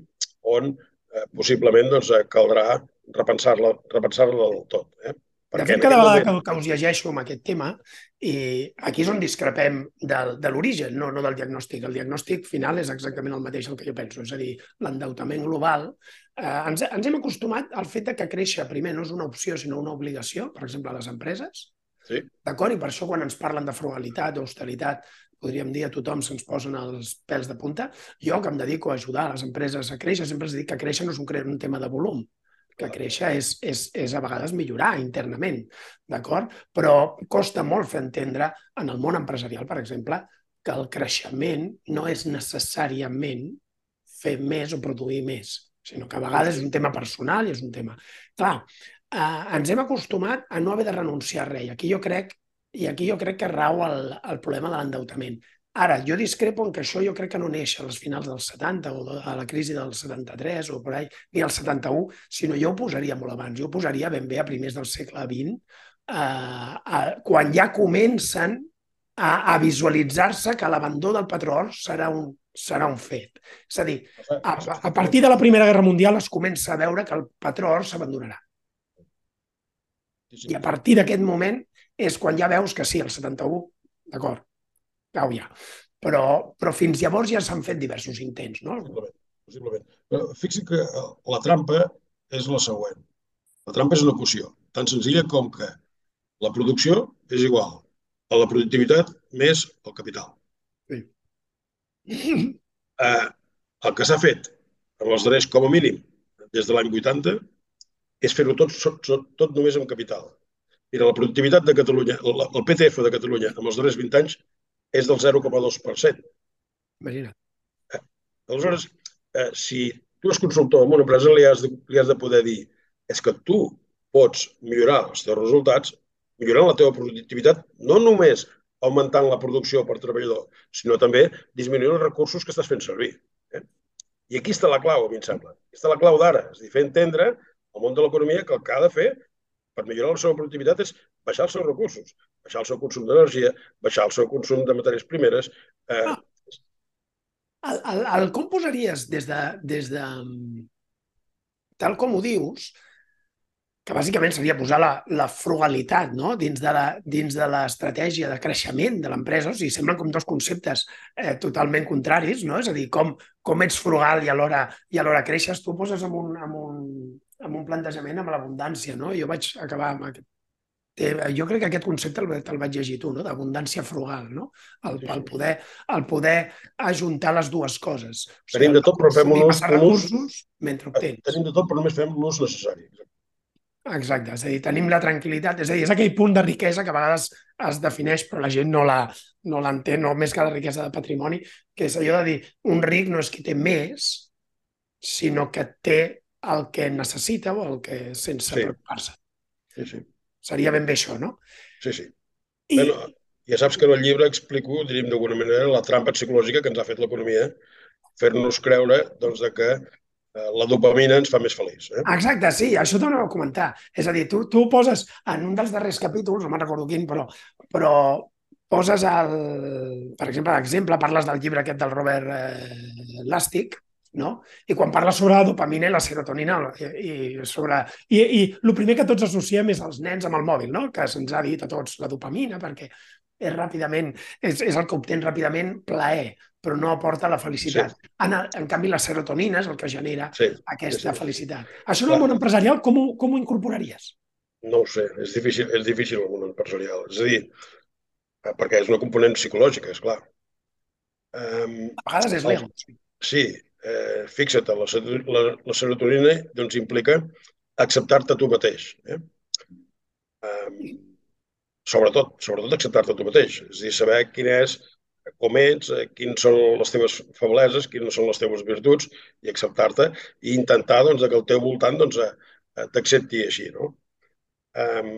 [SPEAKER 2] on eh, possiblement doncs, eh, caldrà repensar-la repensar del tot. Eh?
[SPEAKER 1] De fet, cada vegada moment... que, que us llegeixo amb aquest tema, i aquí és on discrepem de, de l'origen, no, no del diagnòstic. El diagnòstic final és exactament el mateix el que jo penso, és a dir, l'endeutament global. Eh, ens, ens hem acostumat al fet de que créixer primer no és una opció, sinó una obligació, per exemple, a les empreses.
[SPEAKER 2] Sí.
[SPEAKER 1] D'acord? I per això quan ens parlen de frugalitat, d'austeritat, podríem dir a tothom se'ns posen els pèls de punta. Jo, que em dedico a ajudar les empreses a créixer, sempre dic que créixer no és un, un tema de volum, que créixer és, és, és a vegades millorar internament, d'acord? Però costa molt fer entendre en el món empresarial, per exemple, que el creixement no és necessàriament fer més o produir més, sinó que a vegades és un tema personal i és un tema... Clar, eh, ens hem acostumat a no haver de renunciar a res. Aquí jo crec, i aquí jo crec que rau el, el problema de l'endeutament. Ara, jo discrepo en que això jo crec que no neix a les finals dels 70 o a la crisi del 73 o per ahí, ni al 71, sinó jo ho posaria molt abans. Jo ho posaria ben bé a primers del segle XX, eh, a, quan ja comencen a, a visualitzar-se que l'abandó del patró serà un, serà un fet. És a dir, a, a partir de la Primera Guerra Mundial es comença a veure que el patró s'abandonarà. I a partir d'aquest moment és quan ja veus que sí, el 71, d'acord, cau ja. Però, però fins llavors ja s'han fet diversos intents, no?
[SPEAKER 2] Possiblement. possiblement. Però fixi que eh, la trampa és la següent. La trampa és una equació, tan senzilla com que la producció és igual a la productivitat més el capital. Eh, el que s'ha fet en els darrers, com a mínim, des de l'any 80, és fer-ho tot, tot, tot només amb capital. Mira, la productivitat de Catalunya, el, el PTF de Catalunya, en els darrers 20 anys, és del 0,2%.
[SPEAKER 1] Imagina't.
[SPEAKER 2] Eh? Aleshores, eh, si tu ets consultor en una empresa, li has, de, li has de poder dir és que tu pots millorar els teus resultats millorant la teva productivitat, no només augmentant la producció per treballador, sinó també disminuint els recursos que estàs fent servir. Eh? I aquí està la clau, a mi em sembla. Aquí està la clau d'ara, és a dir, fer entendre al món de l'economia que el que ha de fer per millorar la seva productivitat és baixar els seus recursos, baixar el seu consum d'energia, baixar el seu consum de matèries primeres. Eh... Ah.
[SPEAKER 1] El, el, el, com posaries des de, des de... Tal com ho dius, que bàsicament seria posar la, la frugalitat no? dins de l'estratègia de creixement de l'empresa. O sigui, semblen com dos conceptes eh, totalment contraris, no? És a dir, com, com ets frugal i alhora, i alhora creixes, tu poses en un, en un, en un plantejament amb l'abundància, no? Jo vaig acabar amb aquest jo crec que aquest concepte el, el vaig llegir tu, no? d'abundància frugal, no? El, el, poder, el poder ajuntar les dues coses.
[SPEAKER 2] O sigui, tenim de tot, però fem un ús...
[SPEAKER 1] mentre obtens.
[SPEAKER 2] Tenim de tot, però només fem l'ús necessari.
[SPEAKER 1] Exacte, és a dir, tenim la tranquil·litat, és a dir, és aquell punt de riquesa que a vegades es defineix però la gent no l'entén, no, no més que la riquesa de patrimoni, que és allò de dir, un ric no és qui té més, sinó que té el que necessita o el que sense sí. preocupar-se.
[SPEAKER 2] Sí, sí.
[SPEAKER 1] Seria ben bé això, no?
[SPEAKER 2] Sí, sí. I... Bueno, ja saps que en el llibre explico, diríem d'alguna manera, la trampa psicològica que ens ha fet l'economia, fer-nos creure doncs, de que la dopamina ens fa més feliç. Eh?
[SPEAKER 1] Exacte, sí, això t'ho anava a comentar. És a dir, tu, tu poses en un dels darrers capítols, no me'n recordo quin, però, però poses el... Per exemple, l'exemple, parles del llibre aquest del Robert eh, Lastic, no? I quan parla sobre la dopamina i la serotonina i, i sobre... I, I el primer que tots associem és els nens amb el mòbil, no? Que se'ns ha dit a tots la dopamina perquè és ràpidament, és, és el que obtens ràpidament plaer, però no aporta la felicitat. Sí. En, en canvi, la serotonina és el que genera
[SPEAKER 2] sí,
[SPEAKER 1] aquesta
[SPEAKER 2] sí, sí.
[SPEAKER 1] felicitat. Això en el món empresarial com ho, com ho incorporaries?
[SPEAKER 2] No ho sé, és difícil, és difícil el món empresarial. És a dir, eh, perquè és una component psicològica, és clar.
[SPEAKER 1] Um, a vegades és l'ego.
[SPEAKER 2] Sí, eh, fixa't, la, la, la serotonina doncs, implica acceptar-te tu mateix. Eh? Um, sobretot, sobretot acceptar-te tu mateix. És a dir, saber quin és, com ets, eh, quines són les teves febleses, quines són les teves virtuts i acceptar-te i intentar doncs, que el teu voltant doncs, t'accepti així. No? Um,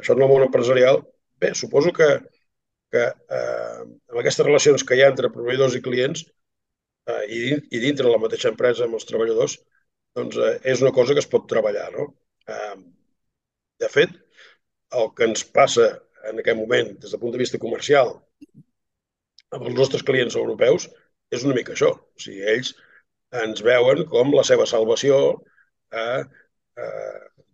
[SPEAKER 2] això en el món empresarial, bé, suposo que, que eh, amb aquestes relacions que hi ha entre proveïdors i clients eh, i, i dintre la mateixa empresa amb els treballadors, doncs eh, és una cosa que es pot treballar. No? Eh, de fet, el que ens passa en aquest moment des del punt de vista comercial amb els nostres clients europeus és una mica això. O sigui, ells ens veuen com la seva salvació a, a,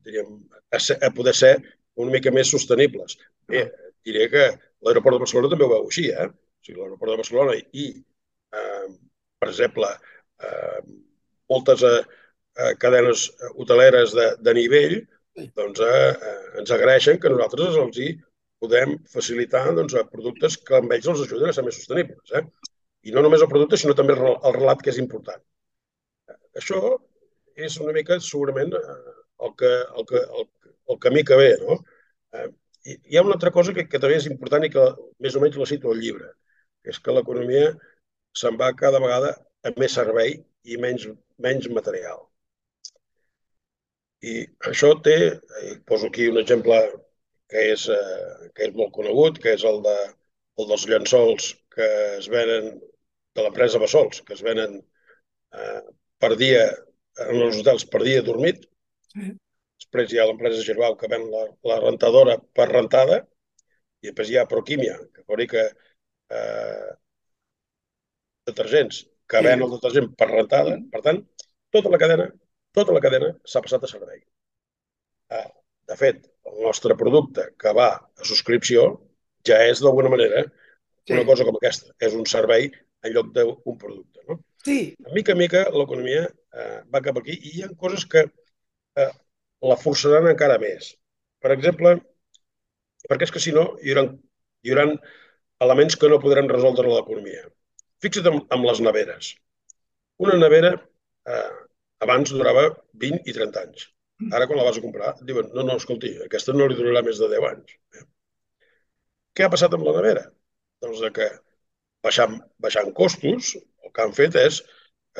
[SPEAKER 2] diríem, a, ser, a poder ser una mica més sostenibles. Bé, diré que l'aeroport de Barcelona també ho veu així, eh? O sigui, l'aeroport de Barcelona i, eh, per exemple, eh, moltes eh, eh cadenes hoteleres de, de nivell doncs, eh, eh, ens agraeixen que nosaltres els hi podem facilitar doncs, productes que amb ells els ajuden a ser més sostenibles. Eh? I no només el producte, sinó també el, el relat, que és important. Això és una mica, segurament, eh, el, que, el, que, el, el camí que ve. No? Eh, hi ha una altra cosa que, que també és important i que més o menys la cito al llibre, que és que l'economia se'n va cada vegada a més servei i menys, menys material. I això té, poso aquí un exemple que és, eh, que és molt conegut, que és el, de, el dels llençols que es venen de l'empresa Bassols, que es venen eh, per dia en els hotels per dia dormit, sí. Després hi ha l'empresa Gerbau que ven la, la rentadora per rentada i després hi ha Proquímia, que fabrica eh, detergents que ven el detergent per rentada. Per tant, tota la cadena tota la cadena s'ha passat a servei. Eh, de fet, el nostre producte que va a subscripció ja és d'alguna manera una sí. cosa com aquesta. És un servei en lloc d'un producte. No?
[SPEAKER 1] Sí.
[SPEAKER 2] A mica a mica l'economia eh, va cap aquí i hi ha coses que eh, la forçaran encara més. Per exemple, perquè és que si no hi haurà, hi haurà elements que no podran resoldre l'economia. Fixa't amb, amb les neveres. Una nevera eh, abans durava 20 i 30 anys. Ara, quan la vas a comprar, diuen, no, no, escolti, aquesta no li durarà més de 10 anys. Què ha passat amb la nevera? Doncs que baixant, baixant costos, el que han fet és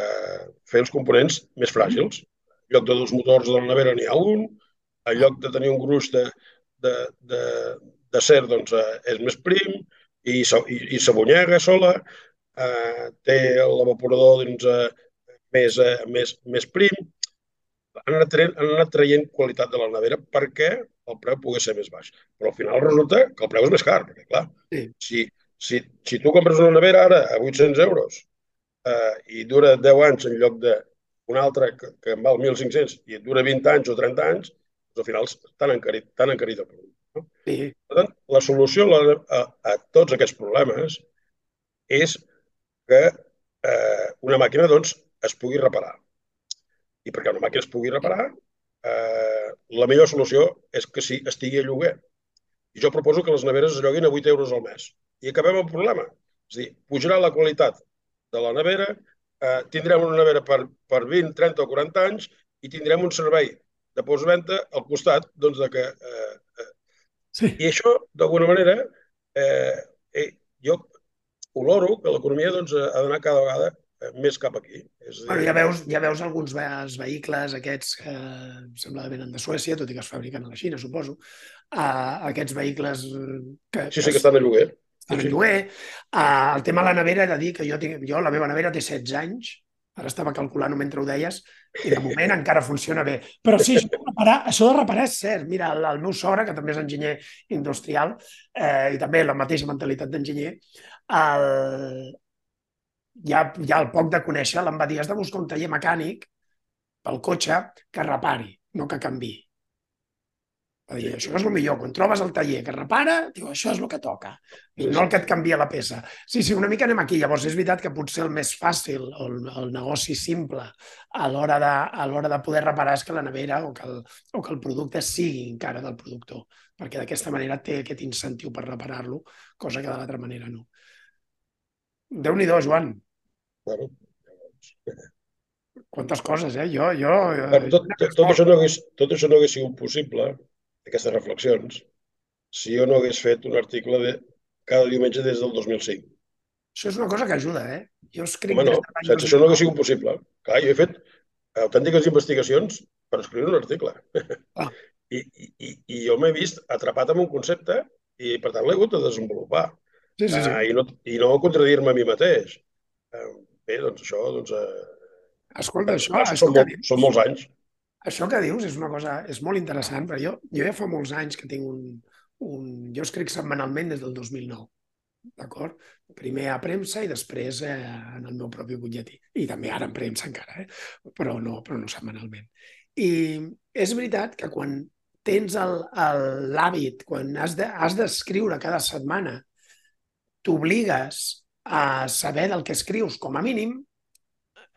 [SPEAKER 2] eh, fer els components més fràgils en lloc de dos motors de la nevera n'hi ha un, en lloc de tenir un gruix de, de, de, de ser doncs, eh, és més prim i, i, i s'abunyega sola, eh, té l'evaporador doncs, eh, més, eh, més, més prim, han anat, traient, han anat traient qualitat de la nevera perquè el preu pugui ser més baix. Però al final resulta que el preu és més car, perquè clar, sí. si, si, si tu compres una nevera ara a 800 euros eh, i dura 10 anys en lloc de un altre que, que en val 1.500 i et dura 20 anys o 30 anys, doncs al final t'han encarit, tan encarit el producte. No? Sí. Per tant, la solució a, a, a tots aquests problemes és que eh, una màquina doncs, es pugui reparar. I perquè una màquina es pugui reparar, eh, la millor solució és que sí, estigui a lloguer. I jo proposo que les neveres es lloguin a 8 euros al mes. I acabem el problema. És dir, pujarà la qualitat de la nevera, eh, tindrem una nevera per, per 20, 30 o 40 anys i tindrem un servei de postventa al costat doncs, de que... Eh, eh, sí. I això, d'alguna manera, eh, eh, jo oloro que l'economia doncs, ha d'anar cada vegada més cap aquí.
[SPEAKER 1] És dir... bueno, ja, veus, ja veus alguns vehicles aquests que sembla que venen de Suècia, tot i que es fabriquen a la Xina, suposo. Uh, aquests vehicles que...
[SPEAKER 2] Sí, sí, que estan a lloguer
[SPEAKER 1] en sí. lloguer. Uh, el tema de la nevera, he de dir que jo, tinc, jo la meva nevera té 16 anys, ara estava calculant mentre ho deies, i de moment encara funciona bé. Però sí, això de reparar, això de reparar és cert. Mira, el, el meu sogre, que també és enginyer industrial, eh, i també la mateixa mentalitat d'enginyer, el, ja, ja al poc de conèixer, l'em va dir, has de buscar un taller mecànic pel cotxe que repari, no que canvi. Va dir, això és el millor. Quan trobes el taller que repara, diu, això és el que toca. I no el que et canvia la peça. Sí, sí, una mica anem aquí. Llavors, és veritat que potser el més fàcil, el, el negoci simple, a l'hora de, a l'hora de poder reparar és que la nevera o que, el, o que el producte sigui encara del productor, perquè d'aquesta manera té aquest incentiu per reparar-lo, cosa que de l'altra manera no. Déu-n'hi-do, Joan.
[SPEAKER 2] Bueno,
[SPEAKER 1] Quantes coses, eh? Jo, jo...
[SPEAKER 2] Bueno, tot, tot, tot, això no hagués, tot això no hagués sigut possible, aquestes reflexions, si jo no hagués fet un article de cada diumenge des del 2005.
[SPEAKER 1] Això és una cosa que ajuda, eh? Jo escric
[SPEAKER 2] Home, no, sense això no hagués sigut possible. Clar, jo he fet autèntiques investigacions per escriure un article.
[SPEAKER 1] Ah.
[SPEAKER 2] I, i, I jo m'he vist atrapat en un concepte i, per tant, l'he hagut de desenvolupar.
[SPEAKER 1] Sí, sí, sí.
[SPEAKER 2] Uh, i, no, I no contradir-me a mi mateix. Uh, bé, doncs això, doncs... Uh,
[SPEAKER 1] Escolta, això,
[SPEAKER 2] són,
[SPEAKER 1] això,
[SPEAKER 2] molt,
[SPEAKER 1] que dius,
[SPEAKER 2] són molts anys.
[SPEAKER 1] això que dius és una cosa, és molt interessant, però jo, jo ja fa molts anys que tinc un, un... Jo escric setmanalment des del 2009, d'acord? Primer a premsa i després eh, en el meu propi butlletí. I també ara en premsa encara, eh? però, no, però no setmanalment. I és veritat que quan tens l'hàbit, quan has de- has d'escriure cada setmana, t'obligues a saber del que escrius, com a mínim,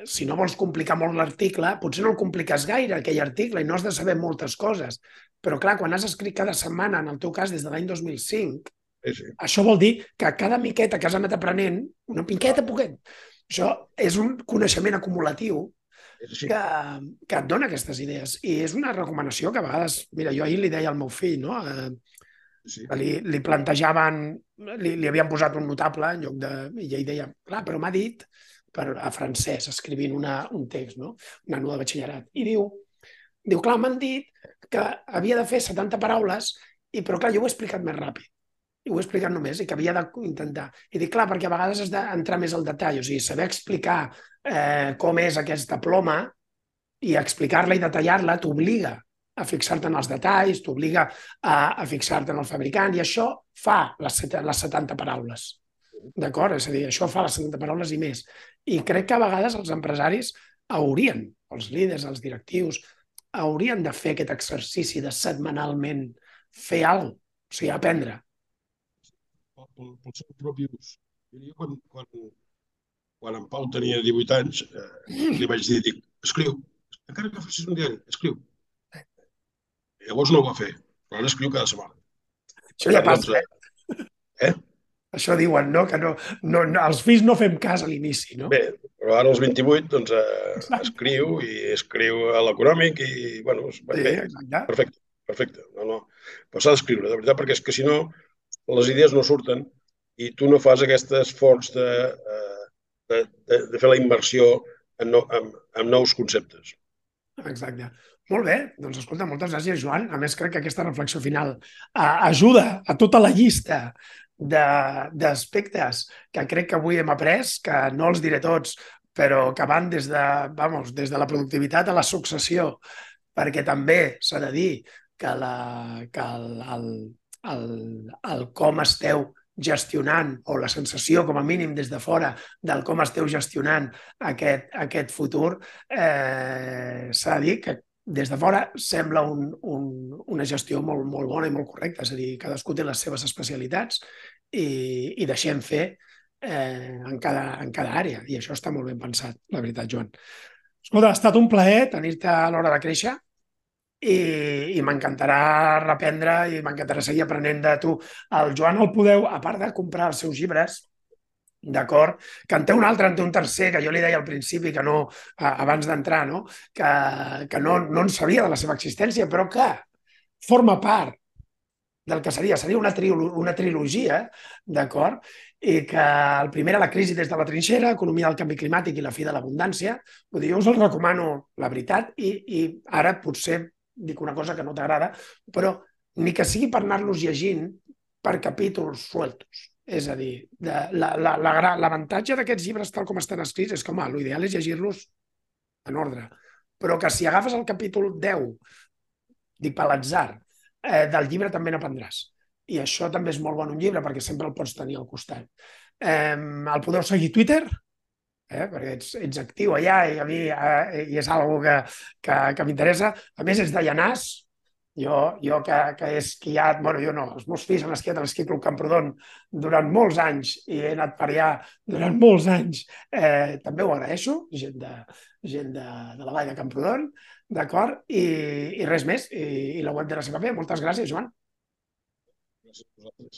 [SPEAKER 1] si no vols complicar molt l'article, potser no el compliques gaire, aquell article, i no has de saber moltes coses. Però, clar, quan has escrit cada setmana, en el teu cas des de l'any 2005,
[SPEAKER 2] Sí, sí.
[SPEAKER 1] això vol dir que cada miqueta que has anat aprenent, una piqueta, poquet, això és un coneixement acumulatiu
[SPEAKER 2] així.
[SPEAKER 1] que, que et dona aquestes idees. I és una recomanació que a vegades... Mira, jo ahir li deia al meu fill, no? Eh,
[SPEAKER 2] Sí.
[SPEAKER 1] li, li plantejaven, li, li havien posat un notable en lloc de... I ell deia, clar, però m'ha dit, per, a francès, escrivint una, un text, no? un nano de batxillerat, i diu, diu clar, m'han dit que havia de fer 70 paraules, i però clar, jo ho he explicat més ràpid. I ho he explicat només, i que havia d'intentar. I dic, clar, perquè a vegades has d'entrar més al detall, o sigui, saber explicar eh, com és aquesta ploma i explicar-la i detallar-la t'obliga a fixar-te en els detalls, t'obliga a, a fixar-te en el fabricant, i això fa les, les 70 paraules. D'acord? És a dir, això fa les 70 paraules i més. I crec que a vegades els empresaris haurien, els líders, els directius, haurien de fer aquest exercici de setmanalment fer alguna cosa, o sigui, aprendre.
[SPEAKER 2] pel, pel seu propi ús. Jo quan, quan, quan en Pau tenia 18 anys, eh, li vaig dir, dic, escriu, encara que facis un diari, escriu. Llavors no ho va fer, però ara escriu cada setmana.
[SPEAKER 1] Això ja passa, eh?
[SPEAKER 2] eh?
[SPEAKER 1] Això diuen, no? Que no, no, no, els fills no fem cas a l'inici, no?
[SPEAKER 2] Bé, però ara als 28 doncs, eh,
[SPEAKER 1] Exacte.
[SPEAKER 2] escriu i escriu a l'econòmic i, bueno, és-
[SPEAKER 1] Sí,
[SPEAKER 2] bé,
[SPEAKER 1] exacte.
[SPEAKER 2] perfecte, perfecte. No, no. Però s'ha d'escriure, de veritat, perquè és que si no les idees no surten i tu no fas aquest esforç de, eh, de, de, de fer la immersió en, no, en, en nous conceptes.
[SPEAKER 1] Exacte. Molt bé, doncs escolta, moltes gràcies, Joan. A més, crec que aquesta reflexió final eh, ajuda a tota la llista d'aspectes que crec que avui hem après, que no els diré tots, però que van des de, vamos, des de la productivitat a la successió, perquè també s'ha de dir que, la, que el, el, el, el com esteu gestionant, o la sensació, com a mínim, des de fora, del com esteu gestionant aquest, aquest futur, eh, s'ha de dir que des de fora sembla un, un, una gestió molt, molt bona i molt correcta, és a dir, cadascú té les seves especialitats i, i deixem fer eh, en, cada, en cada àrea, i això està molt ben pensat, la veritat, Joan. Escolta, ha estat un plaer tenir-te a l'hora de créixer i, i m'encantarà reprendre i m'encantarà seguir aprenent de tu. El Joan el podeu, a part de comprar els seus llibres, d'acord? Que en té un altre, en té un tercer, que jo li deia al principi, que no, abans d'entrar, no? que, que no, no en sabia de la seva existència, però que forma part del que seria, seria una, trilo, una trilogia, d'acord? I que el primer era la crisi des de la trinxera, economia del canvi climàtic i la fi de l'abundància. Vull dir, jo us el recomano, la veritat, i, i ara potser dic una cosa que no t'agrada, però ni que sigui per anar-los llegint per capítols sueltos. És a dir, de, la, la, la, l'avantatge d'aquests llibres tal com estan escrits és que, home, l'ideal és llegir-los en ordre. Però que si agafes el capítol 10, dic per l'atzar, eh, del llibre també n'aprendràs. I això també és molt bon un llibre perquè sempre el pots tenir al costat. Eh, el podeu seguir a Twitter, eh, perquè ets, ets actiu allà i a mi eh, i és algo que, que, que m'interessa. A més, és de Llanàs, jo, jo que, que he esquiat, bueno, jo no, els meus fills han esquiat a l'esquí Club Camprodon durant molts anys i he anat per allà durant molts anys. Eh, també ho agraeixo, gent de, gent de, de la vall de Camprodon, d'acord? I, I res més, i, i la web de la CPP. Moltes gràcies, Joan.
[SPEAKER 2] Gràcies a vosaltres.